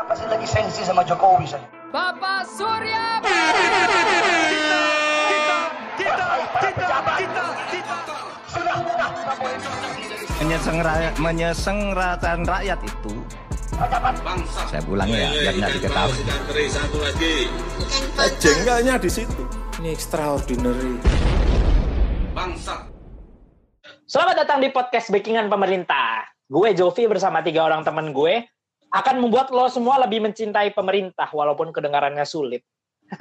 Kenapa sih lagi sensi sama Jokowi saya? Bapak Surya Sudah, sudah, sudah boleh. Menyeseng- menyesenggarakan rakyat itu Pejabat saya ulang ya biar nggak diketahui jengkelnya di situ. Ini extraordinary. Selamat datang di podcast Backingan Pemerintah. Gue Jovi bersama tiga orang teman gue akan membuat lo semua lebih mencintai pemerintah walaupun kedengarannya sulit.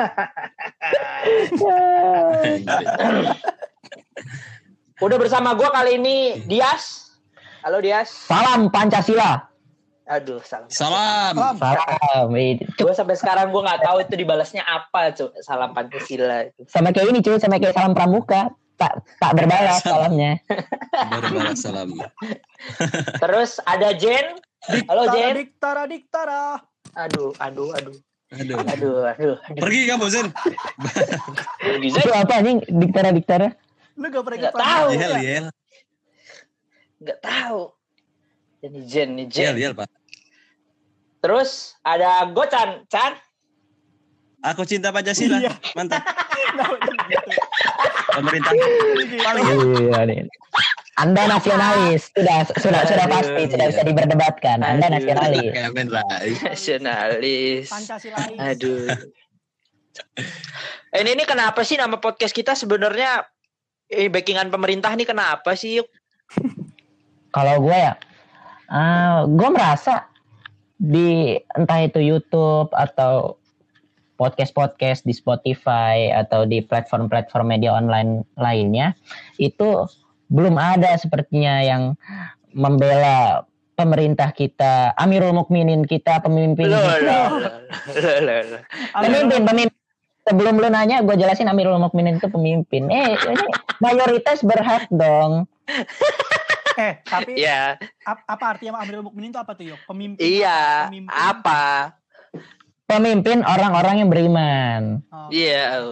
Udah bersama gue kali ini Dias. Halo Dias. Salam Pancasila. Aduh, salam. Salam. Salam. Gue sampai sekarang gue nggak tahu itu dibalasnya apa, cuy. Salam Pancasila itu. Sama kayak ini cuy, sama kayak salam pramuka. Tak tak berbalas salamnya. Baru balas salam. Terus ada Jen. Halo Jen. Diktara, diktara. Aduh, aduh, aduh. Aduh. Aduh, aduh, aduh. Pergi kamu Zen. Itu apa anjing diktara-diktara? Lu gak pernah ikut tahu. Yel ya? yel. nggak tahu. Ini Jen, nih Jen. Yel yel pak. Terus ada Gocan, Chan. Aku cinta Pancasila. Iya. Mantap. Nah, gitu. Pemerintah. Paling Iya nih. Anda nasionalis, sudah sudah sudah pasti sudah bisa diperdebatkan. Anda nasionalis. Nasionalis. Pancasilais. Aduh. Ini, ini kenapa sih nama podcast kita sebenarnya eh backingan pemerintah nih kenapa sih? Kalau gue ya, eh, gue merasa di entah itu YouTube atau podcast-podcast di Spotify atau di platform-platform media online lainnya itu belum ada sepertinya yang membela pemerintah kita, Amirul Mukminin kita, pemimpin Loh, kita. loh, loh, loh, loh. Pemimpin, pemimpin. Sebelum lu nanya, gue jelasin Amirul Mukminin itu pemimpin. Eh, ini mayoritas berhak dong. Eh, tapi Ya, ap- apa artinya Amirul Mukminin itu apa tuh, Yok? Pemimpin. iya. Pemimpin. Apa? Pemimpin orang-orang yang beriman. Oh. Iya.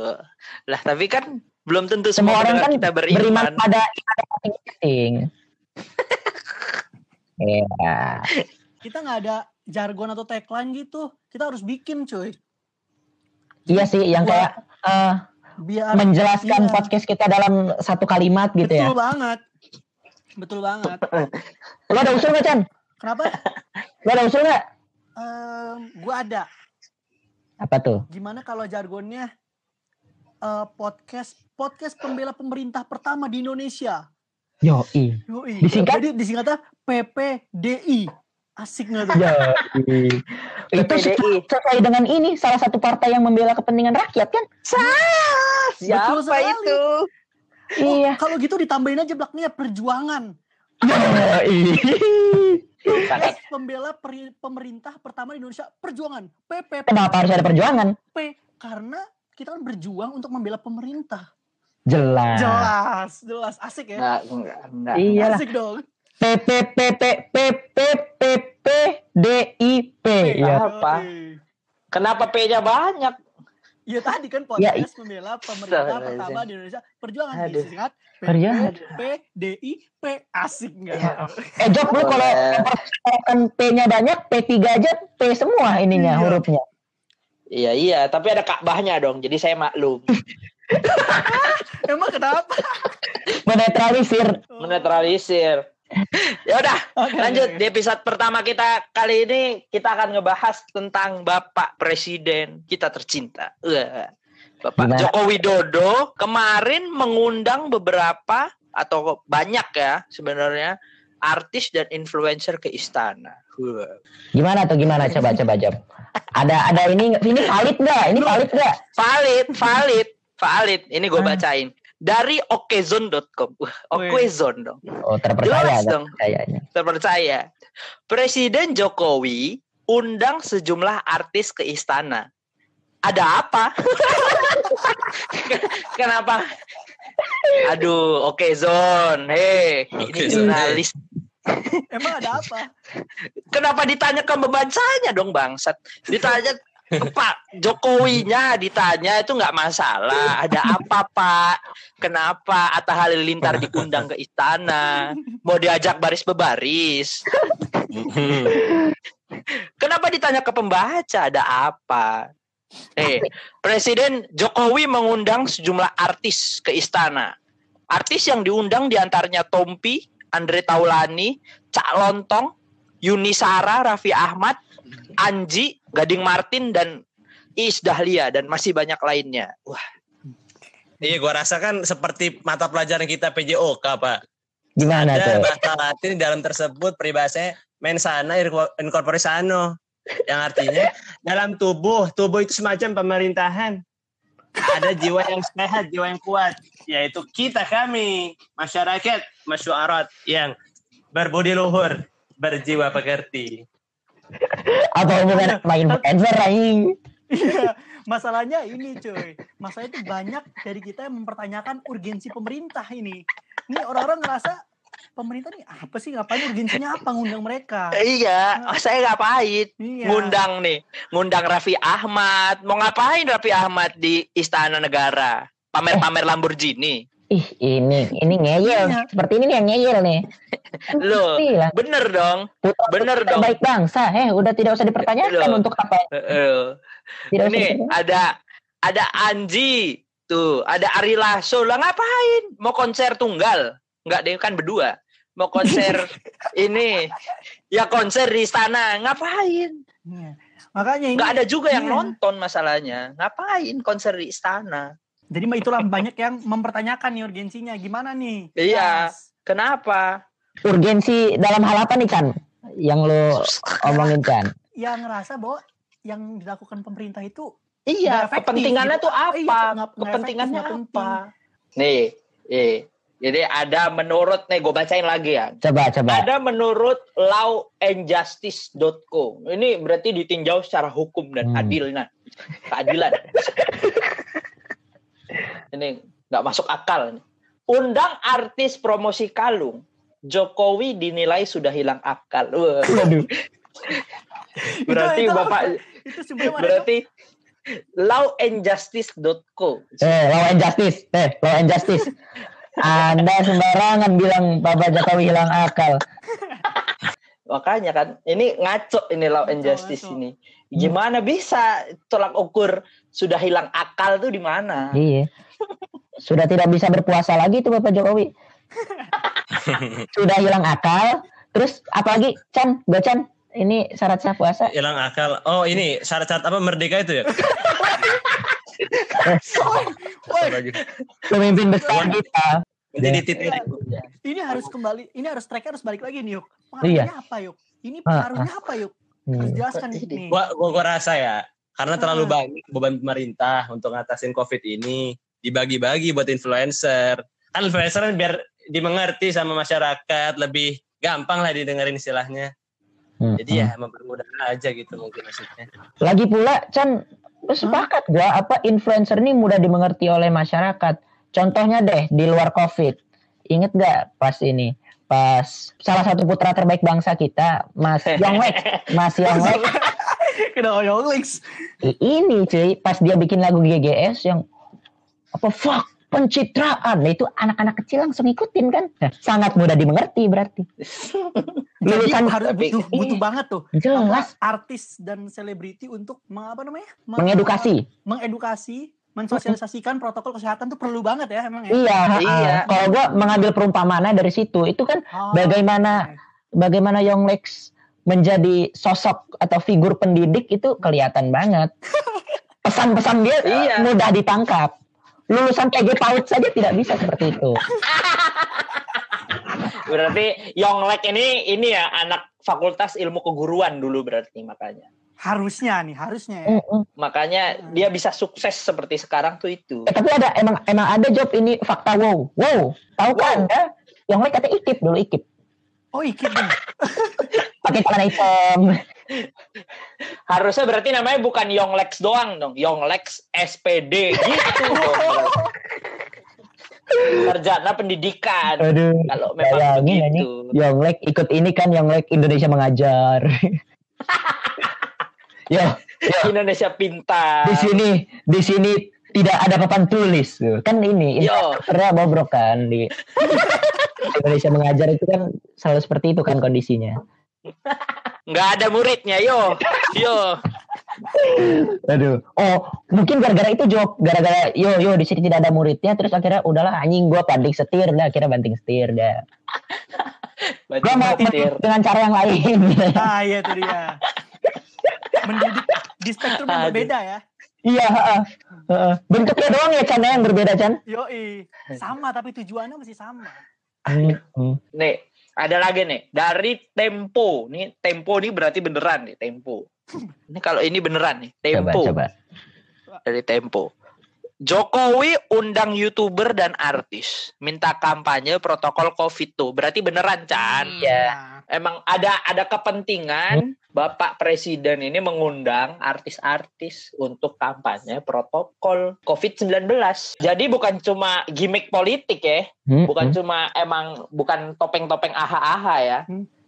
Lah, tapi kan belum tentu Semua semua orang kan kita beriman, beriman. pada ibadah masing-masing. Iya. Kita nggak ada jargon atau tagline gitu. Kita harus bikin, cuy. Iya sih, yang kayak eh, Biar menjelaskan iya. podcast kita dalam satu kalimat gitu Betul ya. banget. Betul banget. Lo ada usul nggak, Chan? Kenapa? Lo ada usul nggak? Em, gua ada. Apa tuh? Gimana kalau jargonnya eh, podcast podcast pembela pemerintah pertama di Indonesia? Yoi. Yoi. Disingkat? Jadi disingkatnya PPDI. Asik nggak tuh? Yoi. Itu sesuai dengan ini salah satu partai yang membela kepentingan rakyat kan? Siapa Betul sekali. itu? Iya. Kalau gitu ditambahin aja belakangnya perjuangan. Yoi. Sangat Podcast pembela pemerintah pertama di Indonesia perjuangan PPP Kenapa harus ada perjuangan? karena kita kan berjuang untuk membela pemerintah. Jelas. Jelas, jelas asik ya. enggak, enggak, enggak. Iyalah. Asik dong. P P P P P P P P D I P. Ya. Apa? Kenapa P-nya banyak? Iya tadi kan Ya, podcast pembela pemerintah Astagfirullahaladzim. pertama di Indonesia perjuangan Aduh. disingkat Perjuangan. PPDI P asik enggak? Ya. Eh Jok, lu kalau memperhatikan P-nya banyak, P3 aja P semua ininya Iya. hurufnya. Iya, iya, tapi ada Ka'bahnya dong. Jadi saya maklum. Emang kenapa? Menetralisir. Menetralisir. ya udah, Oke, lanjut di episode pertama kita kali ini kita akan ngebahas tentang Bapak Presiden kita tercinta. Wah. Bapak Gimana? Joko Widodo kemarin mengundang beberapa atau banyak ya sebenarnya artis dan influencer ke istana. Gimana tuh gimana coba coba Jok. Ada ada ini ini valid nggak? Ini valid nggak? Valid, valid, valid. Ini gue Ah. bacain dari okezone.com. Wah, Okezone dong. Oh terpercaya Jelas dong. terpercaya. Presiden Jokowi undang sejumlah artis ke istana. Ada apa? Kenapa? Aduh, oke Zon. Hei, ini Oke, Zon, jurnalis. Emang ada apa? Kenapa ditanya ke pembacanya dong bangsat? Ditanya ke Pak Jokowinya ditanya itu nggak masalah. Ada apa Pak? Kenapa Atta Halilintar diundang ke istana? Mau diajak baris bebaris? Kenapa ditanya ke pembaca? Ada apa? Eh, Presiden Jokowi mengundang sejumlah artis ke istana. Artis yang diundang di antaranya Tompi, Andre Taulani, Cak Lontong, Yuni Sara, Raffi Ahmad, Anji, Gading Martin, dan Iis Dahlia, dan masih banyak lainnya. Wah, Iya, gua rasa kan seperti mata pelajaran kita PJOK, Pak. Gimana Ada tuh? bahasa Latin dalam tersebut peribahasanya mensana incorpore sano. Yang artinya dalam tubuh, tubuh itu semacam pemerintahan. Ada jiwa yang sehat, jiwa yang kuat, yaitu kita kami, masyarakat masyarakat yang berbudi luhur, berjiwa pekerti. Apa hubungannya sama influencer aing? Iya, masalahnya ini cuy. Masalahnya itu banyak dari kita yang mempertanyakan urgensi pemerintah ini. Ini orang-orang ngerasa pemerintah nih apa sih ngapain urgensinya apa ngundang mereka? iya, saya ngapain? Iya. Ngundang nih, ngundang Raffi Ahmad. Mau ngapain Raffi Ahmad di Istana Negara? Pamer-pamer Lamborghini. Ih, ini ini ngeyel. Iya. Seperti ini nih yang ngeyel nih. Loh, Iya. bener dong. Putra bener putra dong. Baik bangsa, eh udah tidak usah dipertanyakan Loh. untuk apa. Heeh. Tidak Ini ada ada Anji tuh, ada Ari Lasso lah ngapain? Mau konser tunggal? Enggak deh kan berdua. Mau konser ini ya konser di istana ngapain? Iya. Makanya ini Enggak ada juga yang iya. nonton masalahnya. Ngapain konser di istana? Jadi itulah banyak yang mempertanyakan nih urgensinya gimana nih? Iya. Mas? Kenapa? Urgensi dalam hal apa nih Chan? Yang lo omongin Chan? Yang ngerasa bahwa yang dilakukan pemerintah itu Iya, Nggak efektif kepentingannya gitu. tuh Iya, apa? nggak- nggak Kepentingannya efektif, nggak apa? Nih, eh. Jadi ada menurut nih gue bacain lagi ya. Coba coba. Ada menurut lawandjustice.co. Ini berarti ditinjau secara hukum dan Hmm. adil nah. Keadilan. Ini nggak masuk akal nih. Undang artis promosi kalung. Jokowi dinilai sudah hilang akal. Waduh. Berarti itu apa? Bapak itu berarti lawandjustice.co. Eh, law and justice. Eh, law and justice. Anda sembarangan bilang Bapak Jokowi hilang akal. Makanya kan ini ngaco ini law and Ngaco, justice ngaco. ini. Gimana bisa tolak ukur sudah hilang akal tuh di mana? Iya. Sudah tidak bisa berpuasa lagi tuh Bapak Jokowi. Sudah hilang akal. Terus apalagi Chan, Gak Chan? Ini syarat sah puasa. Hilang akal. Oh, ini syarat-syarat apa merdeka itu ya? Pemimpin besar kita. Jadi titik. ini harus kembali, ini harus track harus balik lagi nih yuk. Iya. Pengaruhnya apa yuk? Ini Ah, pengaruhnya apa yuk? Harus Hmm. jelaskan nih. Ini. Gua, gua, gua rasa ya, karena terlalu Ah. banyak beban pemerintah untuk ngatasin COVID ini, dibagi-bagi buat influencer. Kan influencer kan biar dimengerti sama masyarakat, lebih gampang lah didengerin istilahnya. Hmm. Jadi ya mempermudah aja gitu mungkin maksudnya. Lagi pula Chan, sepakat gua apa influencer ini mudah dimengerti oleh masyarakat. Contohnya deh di luar Covid. Ingat gak pas ini? Pas salah satu putra terbaik bangsa kita, Mas Yonglek. Mas Yonglek Kenapa Yonglix? I- ini cuy pas dia bikin lagu GGS yang apa fuck pencitraan nah, itu anak-anak kecil langsung ikutin kan Nah, sangat mudah dimengerti berarti Jadi Lulusan harus tapi- butuh, butuh banget tuh jelas artis dan selebriti untuk meng- apa namanya? Meng- mengedukasi mengedukasi, mensosialisasikan protokol kesehatan tuh perlu banget ya emang ya. iya Iya. kalau gua mengambil perumpamaan dari situ itu kan Oh, bagaimana bagaimana Yonglex menjadi sosok atau figur pendidik itu kelihatan banget pesan-pesan dia Iya. mudah ditangkap lulusan PG PAUD saja tidak bisa seperti itu Berarti Yonglek ini ini ya anak Fakultas Ilmu Keguruan dulu berarti makanya. harusnya nih, harusnya ya. Mm-mm. Makanya dia bisa sukses seperti sekarang tuh itu. Eh, tapi ada emang emang ada job ini fakta wow. Wow, tahu kan Anda? Yang lain kata ikip dulu ikip. Oh ikip nih. Pakai celana hitam. Harusnya berarti namanya bukan Yonglex doang dong, Yonglex SPD gitu dong. Sarjana pendidikan. Aduh. Kalau memang Bayangin ini begitu. Yonglek ikut ini kan Yonglek Indonesia mengajar. Yo, Indonesia pintar. di sini di sini tidak ada papan tulis. Kan ini Yo. pernah bobrok kan di Indonesia mengajar itu kan selalu seperti itu kan kondisinya. Nggak ada muridnya yo yo Aduh. Oh, mungkin gara-gara itu Job, gara-gara yo yo di sini tidak ada muridnya terus akhirnya udahlah anjing gua banting setir dah, akhirnya banting setir dah. Gua mau Batir. dengan cara yang lain. Ah iya itu dia. Mendidik di spektrum yang berbeda ya. Iya, heeh. Heeh. Bentuknya doang ya Chan ya, yang berbeda Chan. Yoi. Sama tapi tujuannya masih sama. Hmm, hmm. nih ada lagi nih dari Tempo. Nih Tempo nih berarti beneran nih Tempo. Ini kalau ini beneran nih Coba Tempo. coba. dari Tempo. Jokowi undang youtuber dan artis. Minta kampanye protokol covid tuh. Berarti beneran Chan. Iya. Nah, emang ada ada kepentingan Bapak Presiden ini mengundang artis-artis untuk kampanye protokol COVID-19. Jadi bukan cuma gimmick politik ya, Hmm, bukan hmm. cuma emang bukan topeng-topeng aha-aha ya.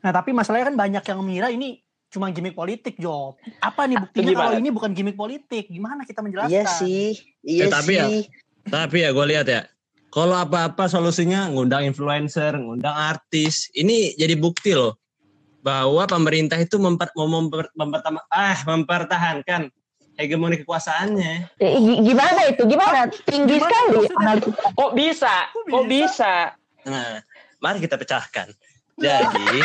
Nah tapi masalahnya kan banyak yang mengira ini cuma gimmick politik Job. Apa nih buktinya kalau ini bukan gimmick politik? Gimana kita menjelaskan? Iya sih, Ya, iya tapi ya, sih. Tapi ya gue lihat ya, kalau apa-apa solusinya ngundang influencer, ngundang artis, ini jadi bukti loh bahwa pemerintah itu memper, mau memper, mempertama- ah, mempertahankan hegemoni kekuasaannya. Gi- gimana itu? Gimana? Tinggi Gimana sekali analisis. Kok bisa? Kok bisa? Nah, mari kita pecahkan. Jadi,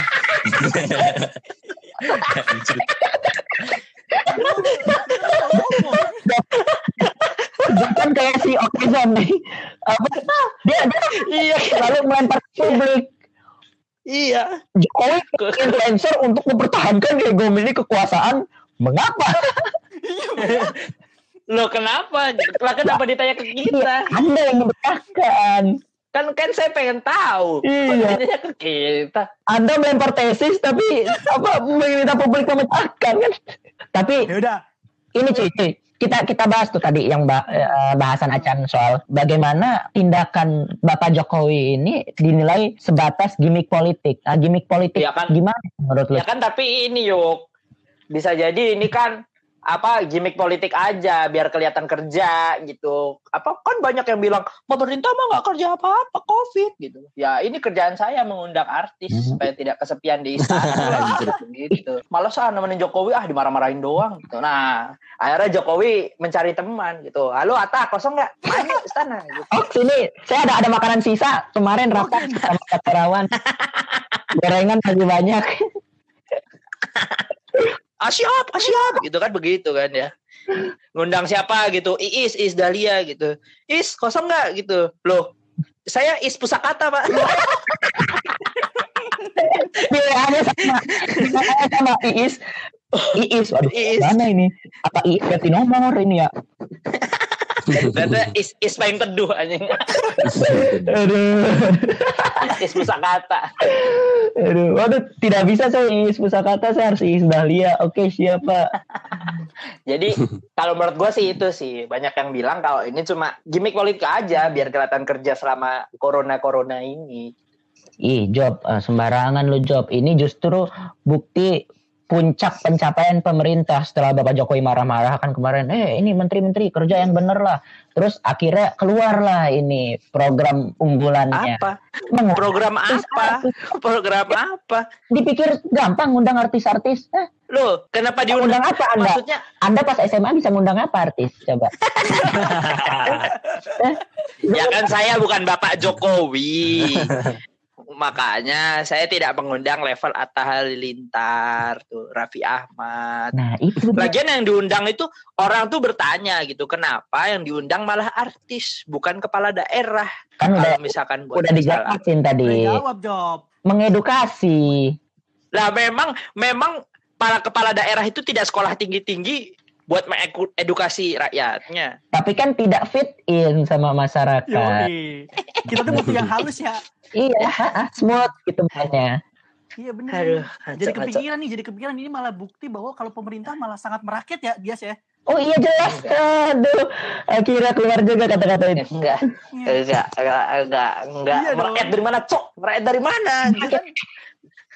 Bukan kayak si Okizon nih. Apa? Dia, dia Iya, lalu melempar publik. Iya. Jokowi influencer untuk mempertahankan hegemoni kekuasaan. Mengapa? Loh kenapa? Lah kenapa ditanya ke kita? Anda yang memecahkan. Kan kan saya pengen tahu. Iya. ditanya ke kita? Anda melempar tesis tapi apa meminta publik memecahkan kan? Tapi Ya udah. ini cuy, cuy. Kita kita bahas tuh tadi yang eh, bahasan acan soal bagaimana tindakan Bapak Jokowi ini dinilai sebatas gimmick politik. Nah, gimmick politik Iya kan? gimana menurut lu? Ya kan tapi ini yuk bisa jadi ini kan apa gimmick politik aja biar kelihatan kerja gitu. Apa kan banyak yang bilang pemerintah mah nggak kerja apa-apa covid gitu. Ya ini kerjaan saya mengundang artis Mhm. supaya tidak kesepian di istana gitu. Malas ah nemenin Jokowi ah dimarah-marahin doang gitu. Nah akhirnya Jokowi mencari teman gitu. Halo Ata kosong nggak? Main yuk istana gitu. Oh sini saya ada ada makanan sisa kemarin rapat sama Kak Terawan. Gorengan lagi banyak. siap, ah siap gitu kan begitu kan ya. Ngundang siapa gitu, Iis, Iis Dahlia gitu. Is kosong nggak gitu. Loh, saya Is Pusakata pak. Pilihannya sama. Pilihannya sama Iis. Iis, waduh, Iis. mana ini? Apa Iis ganti nomor ini ya? Ternyata Is, Is main teduh anjing. Aduh, Is Pusakata. Aduh, waduh, tidak bisa saya Iis pusakata, saya harus Iis Dahlia. Oke, siapa? Jadi kalau menurut gue sih itu sih banyak yang bilang kalau ini cuma gimmick politik aja biar kelihatan kerja selama corona corona ini. Ih, Job, eh, sembarangan lu Job. Ini justru bukti puncak pencapaian pemerintah setelah Bapak Jokowi marah-marah kan kemarin, eh ini menteri-menteri kerja yang bener lah. Terus akhirnya keluarlah ini program unggulannya. Apa? Mengundang Program apa? Program apa? Dipikir gampang ngundang artis-artis. Eh, Loh, kenapa undang diundang? apa Anda? Maksudnya Anda pas SMA bisa ngundang apa artis? Coba. Ya kan saya bukan Bapak Jokowi. Makanya saya tidak mengundang level Atta Halilintar, tuh Raffi Ahmad. Nah, itu dia. Lagian yang diundang itu orang tuh bertanya gitu, kenapa yang diundang malah artis, bukan kepala daerah? kan udah Kalau misalkan buat udah dijelasin tadi. Udah jawab Job. Mengedukasi. Lah memang memang para kepala daerah itu tidak sekolah tinggi-tinggi buat mengedukasi rakyatnya. Tapi kan tidak fit in sama masyarakat. Yoi. Kita tuh butuh yang halus ya. Iya, smooth gitu makanya. Iya. Aduh, Jadi kepikiran nih, jadi kepikiran ini malah bukti bahwa kalau pemerintah malah sangat merakyat ya, Bias ya. Oh iya jelas. Aduh, akhirnya keluar juga kata-kata itu. Enggak, enggak, enggak, enggak, enggak. Iya. Merakyat dari mana, Cok? Merakyat dari mana? Dia kan,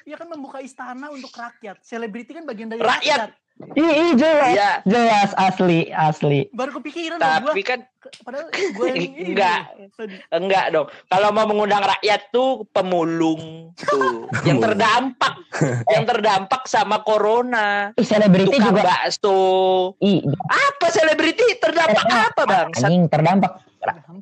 dia kan membuka istana untuk rakyat. Selebriti kan bagian dari Rakyat. rakyat. Ih, ih, jelas, Iya. jelas asli, asli. Baru kepikiran Tapi gua. kan Padahal gue yang ini. Enggak. Enggak dong. Kalau mau mengundang rakyat tuh pemulung tuh yang terdampak, yang terdampak sama corona. Ih, selebriti Tukang juga. bakso. Ih, Apa selebriti terdampak apa, Bang? anjing terdampak.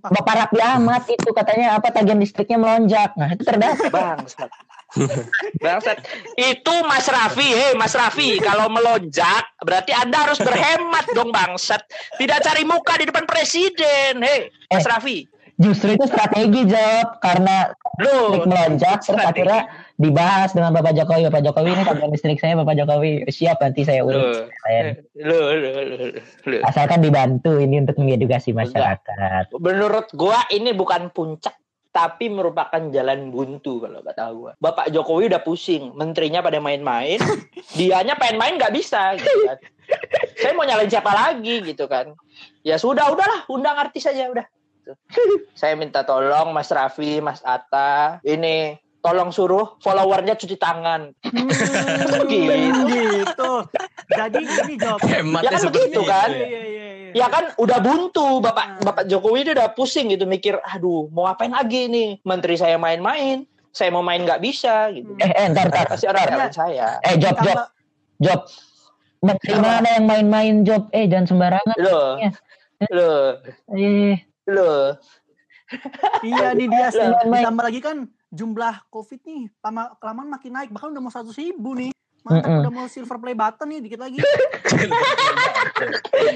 Bapak Rapi Ahmad itu katanya apa tagihan listriknya melonjak. Nah, itu terdampak. Bangsat. Bangsat. Itu Mas Raffi, hei Mas Raffi, kalau melonjak berarti Anda harus berhemat dong bangsat. Tidak cari muka di depan presiden, hei Mas Eh. Raffi. Justru itu strategi job karena Loh, listrik melonjak terus strategi. akhirnya dibahas dengan Bapak Jokowi. Bapak Jokowi ini tagihan listrik saya Bapak Jokowi siap nanti saya urus. Loh. Loh, loh, loh. Asalkan dibantu ini untuk mengedukasi masyarakat. Menurut gua ini bukan puncak tapi merupakan jalan buntu kalau kata gua. Bapak Jokowi udah pusing, menterinya pada main-main, dianya pengen main nggak bisa gitu kan. Saya mau nyalain siapa lagi gitu kan. Ya sudah, udahlah, undang artis aja udah. Saya minta tolong Mas Raffi, Mas Atta, ini tolong suruh followernya cuci tangan. gitu. gitu. Jadi ini jawab. Hematnya Ya kan seperti begitu itu kan? ya. Iya, iya, iya. Ya kan udah buntu Bapak Bapak Jokowi dia udah pusing gitu mikir aduh mau apain lagi nih menteri saya main-main saya mau main nggak bisa gitu Eh, eh, ntar, ntar. kasih orang orang saya Eh, job, job, job. Menteri mana yang main-main job? Eh, jangan sembarangan. loh Iya. loh Eh, loh Iya nih dia. Ditambah lagi kan jumlah COVID nih lama kelamaan makin naik. Bahkan udah mau 100 ribu nih. Mantap Mm-mm. udah mau silver play button nih dikit lagi.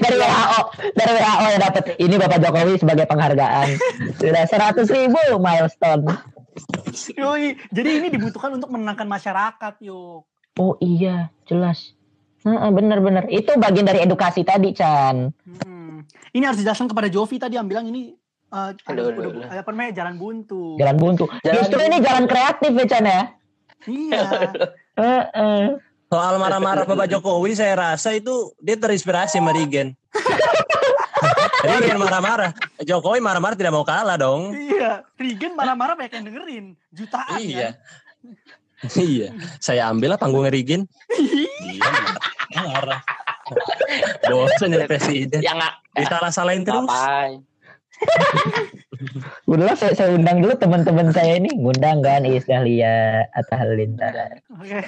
dari WHO, dari WHO yang dapat. Ini Bapak Jokowi sebagai penghargaan. Sudah 100 ribu milestone. Yoi. Jadi ini dibutuhkan untuk menenangkan masyarakat yuk. Oh iya, jelas. Heeh, bener-bener. Itu bagian dari edukasi tadi, Chan. Hmm. Ini harus dijelaskan kepada Jovi tadi yang bilang ini eh, Aduh, aduh, aduh. apa namanya jalan buntu. Jalan buntu. Jalan Justru ini jalan kreatif ya, Chan ya. Iya. Heeh. Soal marah-marah Bapak Jokowi, saya rasa itu dia terinspirasi sama Rigen. Rigen marah-marah. Jokowi marah-marah tidak mau kalah dong. iya. Rigen marah-marah banyak yang dengerin. Jutaan Iya. kan. iya. Saya ambil lah panggungnya Rigen. Iya, marah. Bosan jadi presiden. yang nggak Disalah-salahin terus. ngapain Udahlah saya, saya undang dulu teman-teman saya ini. Ngundang kan Iis Dahlia, Atta Halilintar. Oke.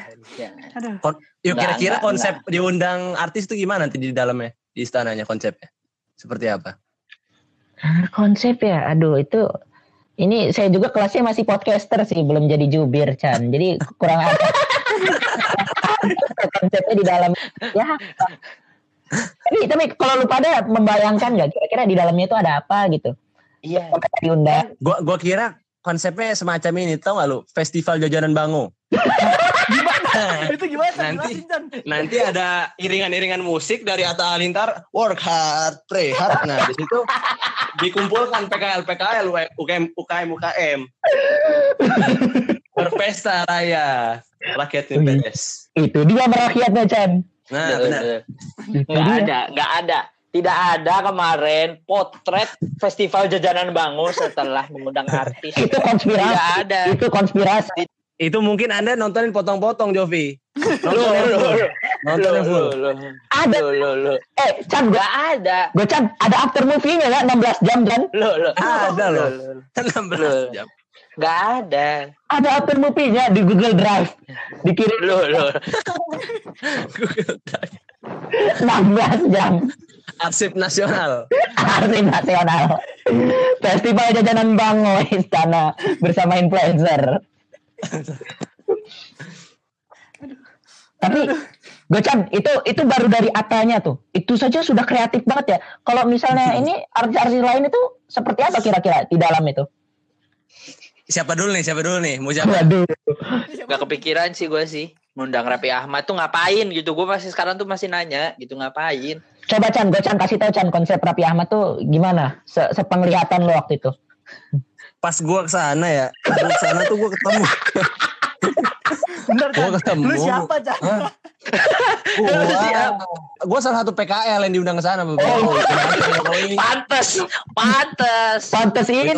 Aduh. Kon- Yuk kira-kira konsep diundang artis itu gimana nanti di dalamnya? Di istananya konsepnya? Seperti apa? Ah, konsep ya, aduh itu ini saya juga kelasnya masih podcaster sih, belum jadi jubir Chan. Jadi kurang ada konsepnya di dalam ya. Tapi tapi kalau lu pada membayangkan nggak kira-kira di dalamnya itu ada apa gitu? iya Sampai diundang. Gua gua kira konsepnya semacam ini, tau gak lu? Festival jajanan bango. Itu gimana? Nanti-. Nanti ada iringan-iringan musik dari Atta Halilintar, work hard, play hard. Nah, di situ dikumpulkan PKL PKL UKM UKM UKM. Berpesta raya. Rakyat best. Itu dia merakyatnya Chan. Nah, Loh, benar. loh. nggak ada nggak ada tidak ada kemarin potret festival jajanan bangun setelah mengundang artis Itu konspirasi. tidak ada Itu konspirasi. Itu mungkin Anda nontonin potong-potong, Jovi. Loh, Nonton yang loh, full. loh. Nonton yang full. Loh, loh, loh. Ada. Loh, loh, loh. Eh Chan, nggak ada gue Chan ada after movie-nya nggak 16 jam kan? loh loh Ada loh. loh. 16 jam. Nggak ada Ada after movie-nya di Google Drive. Dikirim loh loh 16 jam. Arsip nasional. Arsip nasional. Festival jajanan Bango Istana bersama influencer. Tapi Gochan itu itu baru dari atanya tuh. Itu saja sudah kreatif banget ya. Kalau misalnya ini artis-artis lain itu seperti apa kira-kira di dalam itu? Siapa dulu nih? Siapa dulu nih? Mau siapa? Nggak kepikiran sih gue sih ngundang Raffi Ahmad tuh ngapain gitu gue masih sekarang tuh masih nanya gitu ngapain Coba Chan, Gochan kasih tahu Chan konsep Rapi Ahmad tuh gimana? Se Sepenglihatan lo waktu itu. Pas gua ke sana ya, gua ke sana tuh gua ketemu. Bener Gua kan? ketemu. Lu siapa, Chan? Hah? Gua, gua salah satu PKL yang diundang ke sana. Oh, pantes pantes Pantes ini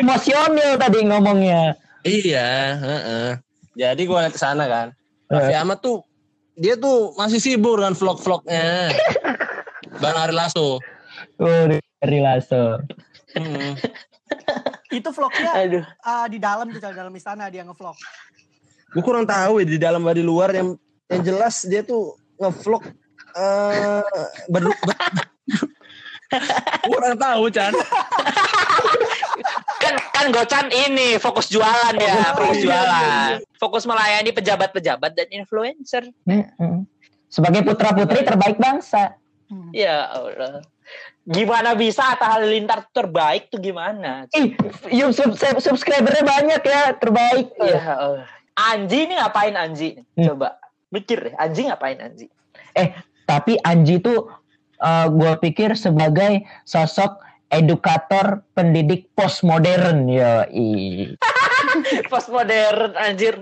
emosional tadi ngomongnya. Iya, heeh. Jadi gua liat ke sana kan. Raffi Ahmad tuh dia tuh masih sibuk dengan vlog-vlognya. Bang Ari Lasso. Oh, dari Lasso. Hmm. Itu vlognya Aduh. ah, di dalam tuh di dalam istana dia ngevlog. Gue kurang tahu ya di dalam atau di luar yang yang jelas dia tuh ngevlog eh ber, ber- kurang tahu Chan. Kan kan Gocan ini fokus jualan ya, fokus jualan. Fokus melayani pejabat-pejabat dan influencer. Mm-mm. Sebagai putra putri terbaik bangsa. Ya Allah. Gimana bisa Atta Halilintar terbaik tuh gimana? Ih, yuk sub, sub- subscribernya banyak ya, terbaik. Ya Allah. Anji ini ngapain Anji? Hmm. Coba mikir deh, Anji ngapain Anji? Eh, tapi Anji tuh gue pikir sebagai sosok edukator pendidik postmodern ya. Postmodern anjir.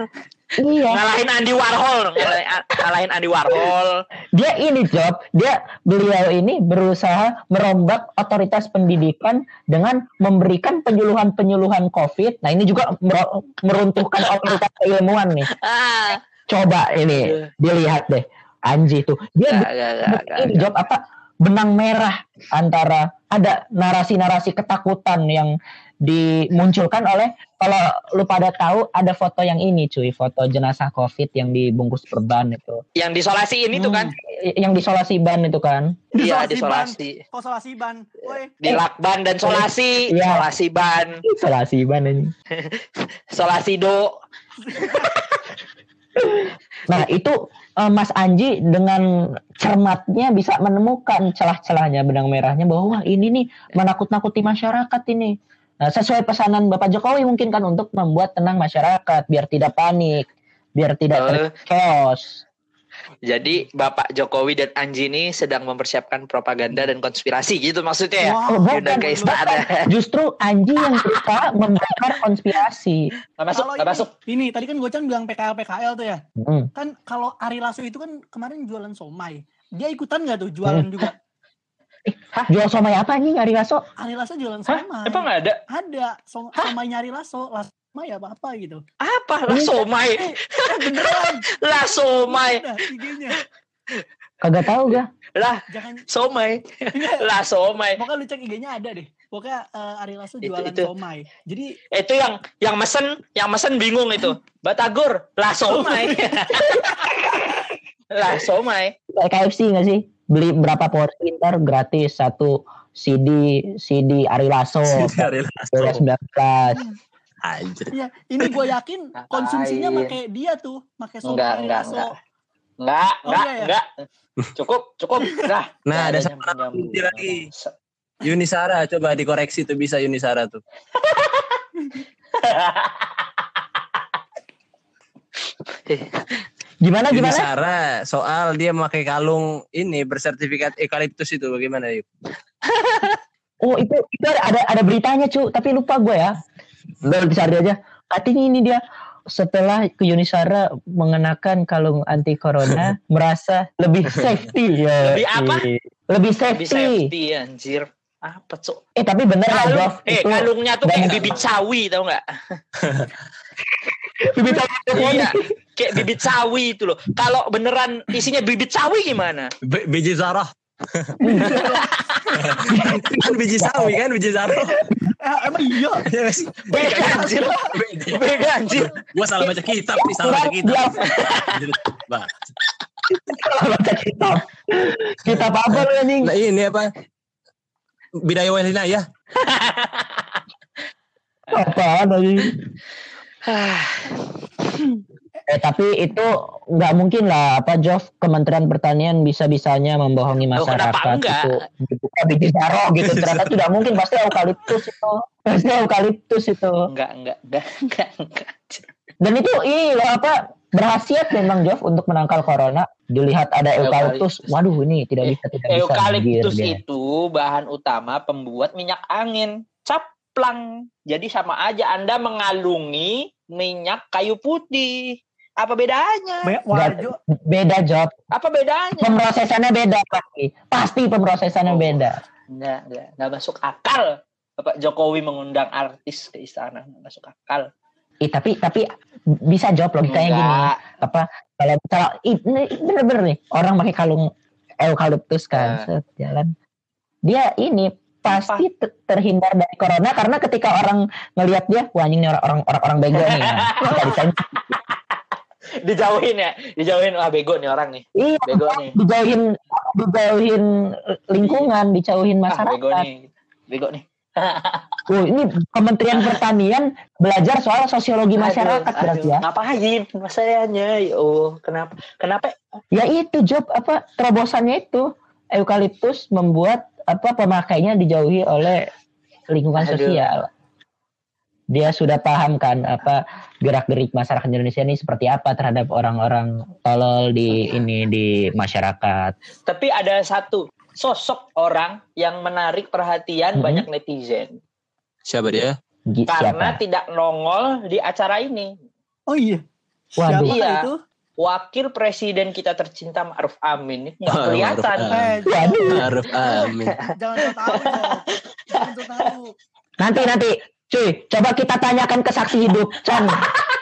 Iya. Ngalahin Andy Warhol, ngalahin, Andy Warhol. Dia ini job, dia beliau ini berusaha merombak otoritas pendidikan dengan memberikan penyuluhan-penyuluhan COVID. Nah, ini juga mer- meruntuhkan otoritas keilmuan nih. Ah, Coba ini dilihat deh. Anji tuh. Dia Gak, gak, gak, gak, ini job apa benang merah antara ada narasi-narasi ketakutan yang dimunculkan oleh kalau lu pada tahu ada foto yang ini cuy foto jenazah covid yang dibungkus perban itu yang disolasi ini tuh kan? Yang disolasi ban itu kan Iya, Disolasi ban. disolasi. Konsolasi ban. Woi, Di lakban dan solasi, Iya. solasi ban, isolasi ban ini solasi do. nah itu eh, Mas Anji dengan cermatnya bisa menemukan celah-celahnya benang merahnya bahwa wah ini nih menakut-nakuti masyarakat ini. Nah, sesuai pesanan Bapak Jokowi mungkin kan untuk membuat tenang masyarakat biar tidak panik, biar tidak Eh. chaos. Jadi Bapak Jokowi dan Anji ini sedang mempersiapkan propaganda dan konspirasi gitu maksudnya ya? Oh, bukan, ke istana. Justru Anji yang suka membakar konspirasi. Gak masuk, kalau gak ini, masuk. Ini tadi kan Gocan bilang PKL PKL tuh ya. Hmm. Kan kalau Ari Lasso itu kan kemarin jualan somai. Dia ikutan nggak tuh jualan Hmm. juga? Jual somai apa anjing Ari Lasso? Ari Lasso jualan Hah? somai. Emang gak ada? Ada som somainya Ari Lasso, Lasso somai apa apa gitu. Apa? Lah somai. Eh, beneran. Lah somai. Kagak tahu gak? Lah Jangan somai. Lah somai. Pokoknya lu cek IG-nya ada deh. Pokoknya eh, Ari Lasso Itu- jualan itu. somai. Jadi Itu yang yang mesen, yang mesen bingung itu. Batagor, lah somai. lah somai. Kayak KFC gak sih? Beli berapa porsi ntar gratis satu CD CD Ari Lasso Dari Lasso. 2019. Anjir. ya ini gue yakin konsumsinya pakai dia tuh, pakai somai Enggak, Ari enggak, Lasso. enggak. Enggak, Oh, enggak, iya ya? enggak. Cukup, cukup. Nah, Nah, ada satu nyambung. lagi. Yunisara coba dikoreksi tuh bisa Yunisara tuh. Gimana gimana? Yunisara soal dia memakai kalung ini bersertifikat eukaliptus itu bagaimana yuk? Oh itu itu ada ada, beritanya cu, tapi lupa gue ya. Udah dicari aja. Katanya ini dia setelah ke Yunisara mengenakan kalung anti corona merasa lebih safety ya. Lebih apa? Lebih lebih safety. safety anjir. Apa, Cuk? Eh tapi bener lah Kalung, eh Itu kalungnya tuh kayak bibit sawi tau nggak? Bibit sawi. iya, kayak bibit sawi itu loh. Kalau beneran isinya bibit sawi gimana? B- biji Zara. kan biji sawi kan biji Zara. Eh, emang iya. Ya? Beda anjir. Beda anjir. Gua salah baca kitab nih, salah baca kitab. Bah. baca kitab. Kitab apa lu anjing? Nah ini apa? Bidaya Wahlina ya. Apaan anjing? Eh tapi itu nggak mungkin lah. Apa Jof Kementerian Pertanian bisa-bisanya membohongi Oh, masyarakat enggak? itu. Dibuka biji taro gitu. Ternyata tidak mungkin. Pasti eukaliptus itu. Pasti eukaliptus itu. Enggak, enggak, enggak, enggak, enggak. dan itu ini loh apa berhasiat memang Jof untuk menangkal corona. Dilihat ada eukaliptus. waduh ini tidak bisa tidak bisa Eukaliptus itu bahan utama pembuat minyak angin. Caplang. Jadi sama aja Anda mengalungi minyak kayu putih. Apa bedanya? Banyak warjo. beda Jof Apa bedanya? pemrosesannya beda pasti pasti pemrosesannya Oh. beda Enggak, enggak, enggak masuk akal. Bapak Jokowi mengundang artis ke istana, enggak masuk akal. Ih, tapi tapi bisa jawab logikanya gini. Enggak. Apa kalau kalau bener-bener nih orang pakai kalung eukaliptus kan Nah. jalan. Dia ini pasti ter- terhindar dari corona karena ketika orang ngelihat dia wah anjing nih orang orang orang, bego nih. Disensor. Dijauhin ya, dijauhin wah bego nih orang nih. Iya, Bego nih. dijauhin dijauhin lingkungan, dijauhin Ah, masyarakat. bego nih. Bego nih. Oh, ini Kementerian Pertanian belajar soal sosiologi masyarakat Aduh, berarti aduh. ya. Ngapain masanya? Oh, kenapa? Kenapa? Ya itu job apa terobosannya itu eukaliptus membuat apa pemakainya dijauhi oleh lingkungan Aduh. sosial. Dia sudah paham kan apa gerak-gerik masyarakat Indonesia ini seperti apa terhadap orang-orang tolol di ini di masyarakat. Tapi ada satu sosok orang yang menarik perhatian Mhm. banyak netizen Siapa dia? Karena Siapa? tidak nongol di acara ini. Oh iya. Waduh. Siapa Iya. itu? Wakil Presiden kita tercinta Ma'ruf Amin nggak Oh, kelihatan. Ma'ruf Eh, Amin. jangan tahu. Jangan tahu. Nanti nanti cuy, coba kita tanyakan ke saksi hidup. Chan.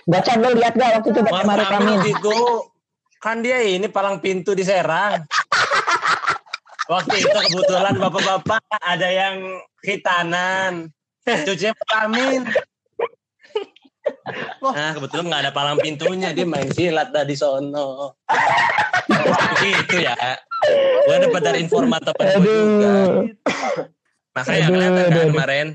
Gak Chan lo lihat gak waktu itu Maruf Maruf Amin Amin? itu kan dia ini palang pintu di Serang. Waktu itu kebetulan bapak-bapak ada yang khitanan. Cucunya Pak Amin. Nah kebetulan nggak ada palang pintunya dia main silat dari sono. Begitu ya. Gue dapat dari informator gue juga. Makanya Aduh, kelihatan aduh, kan aduh. kemarin.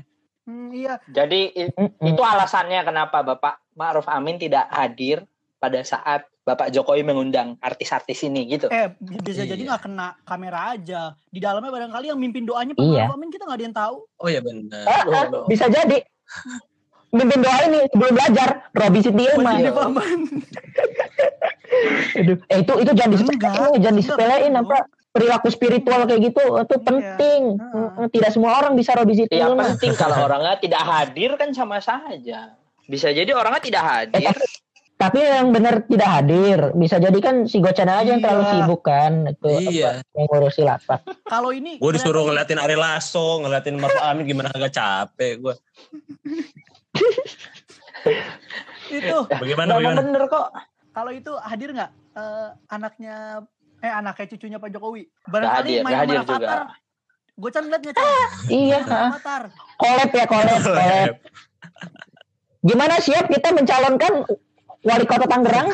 Hmm, iya. Jadi itu alasannya kenapa Bapak Ma'ruf Amin tidak hadir pada saat Bapak Jokowi mengundang artis-artis ini gitu. Eh bisa jadi Iya. nggak kena kamera aja. Di dalamnya barangkali yang mimpin doanya Pak Iya. Maruf Amin kita nggak ada yang tahu. Oh ya benar. Ah, ah, bisa jadi. Mimpin doa ini sebelum belajar Robi Siti. Aduh, eh itu itu jangan disepelein, Enggak, jangan disepelein apa perilaku spiritual kayak gitu itu Iya. penting. Heeh. Mm-mm, Tidak semua orang bisa Robi Siti Yang Ilma. penting kalau orangnya tidak hadir kan sama saja. Bisa jadi orangnya tidak Eh, hadir. tapi, tapi yang benar tidak hadir bisa jadi kan si Gocana aja yang terlalu Iya. sibuk kan itu Iya. apa, mengurusi lapak. Kalau ini Gue disuruh ngeliatin Ari Lasso, ngeliatin Maruf Amin gimana kagak capek gue. Itu Bagaimana bagaimana? bener kok. kalau itu hadir nggak eh, anaknya eh anaknya cucunya Pak Jokowi. Barangkali hadir, main hadir sama juga. Avatar. Gue can liat nggak Can? Iya, ah. Avatar. kolab ya kolab, kolab. Gimana siap kita mencalonkan wali kota Tangerang?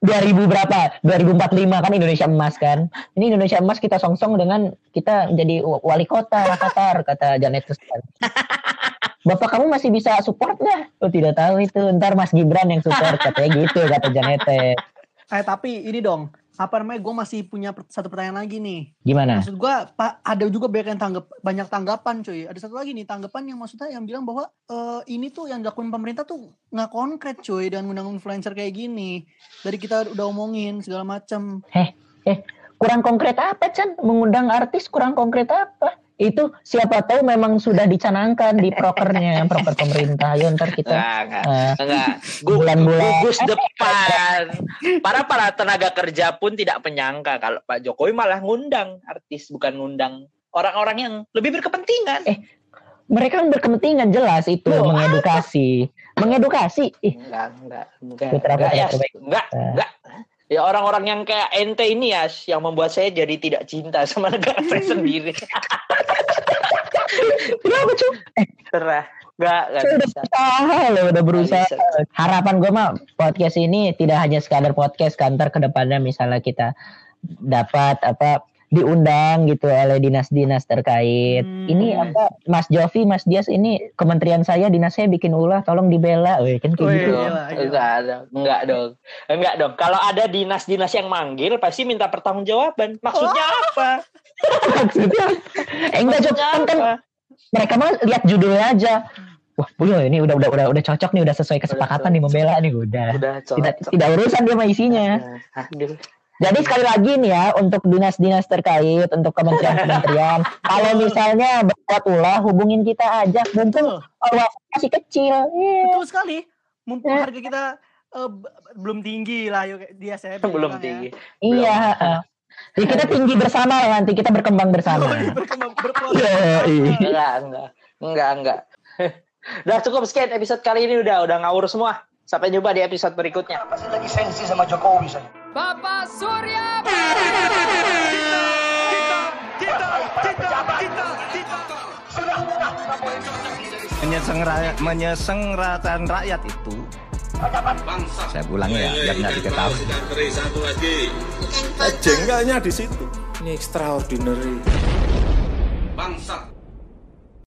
2000 berapa? 2045 kan Indonesia emas kan. Ini Indonesia emas kita songsong dengan kita jadi wali kota Qatar kata Janet Kristen. Bapak kamu masih bisa support nggak? Oh tidak tahu itu. Ntar Mas Gibran yang support katanya gitu kata Janet. Eh tapi ini dong, apa namanya? Gue masih punya satu pertanyaan lagi nih. Gimana? Maksud gue, pak ada juga banyak yang tanggap, banyak tanggapan cuy. Ada satu lagi nih tanggapan yang maksudnya yang bilang bahwa eh, ini tuh yang dilakukan pemerintah tuh nggak konkret cuy dengan undang influencer kayak gini. Dari kita udah omongin segala macam. Kurang konkret apa Chan? Mengundang artis kurang konkret apa? Itu siapa tahu memang sudah dicanangkan di prokernya, proker pemerintah. Ayo ntar kita Enggak, enggak. eh, Enggak. Gu- Bulan-bulan. Gugus depan. Para para tenaga kerja pun tidak menyangka kalau Pak Jokowi malah ngundang artis bukan ngundang orang-orang yang lebih berkepentingan. mereka kan berkepentingan jelas itu Loh, mengedukasi, mengedukasi. Ih, Enggak, enggak, enggak. Enggak, terbaik. enggak, Eh. enggak. Ya orang-orang yang kayak ente ini ya yang membuat saya jadi tidak cinta sama negara saya sendiri. kenapa cuy? Terah. Enggak, enggak Saya udah bisa. berusaha loh, udah berusaha. bisa. Harapan gue mah podcast ini tidak hanya sekadar podcast, kantor ke depannya misalnya kita dapat apa diundang gitu oleh dinas-dinas terkait. Hmm. Ini apa Mas Jovi, Mas Dias ini kementerian saya dinas saya bikin ulah, tolong dibela. Wih, kan kayak Wih. gitu. Enggak ada, enggak dong. Enggak dong. Kalau ada dinas-dinas yang manggil pasti minta pertanggungjawaban. Maksudnya apa? Maksudnya, eh enggak Maksudnya kan, kan mereka mah lihat judulnya aja. Wah, Bulio ini udah udah udah udah cocok nih, udah sesuai kesepakatan nih membela nih udah. Udah Tidak cocok. tidak urusan dia sama isinya. Aduh. Jadi sekali lagi nih ya untuk dinas-dinas terkait, untuk kementerian-kementerian, kalau misalnya berbuat ulah hubungin kita aja, mumpung luasnya masih kecil. Iya. Betul sekali. Mumpung Ya. harga kita eh, belum tinggi lah yuk dia saya Belum ya. tinggi. Iya. heeh. Jadi kita tinggi bersama lah nanti kita berkembang bersama. Oh, berkembang berproses. Iya, iya. Enggak, enggak. Enggak, enggak. Udah cukup sekian episode kali ini udah udah ngawur semua. Sampai jumpa di episode berikutnya. Apa sih lagi sensi sama Jokowi saja? Bapak Surya Sudah, sudah, nggak boleh. Menyeseng rakyat, menyesenggarakan rakyat itu. Saya ulangi ya, biar nggak diketahui. Jengkelnya di situ. Ini extraordinary. Bangsat.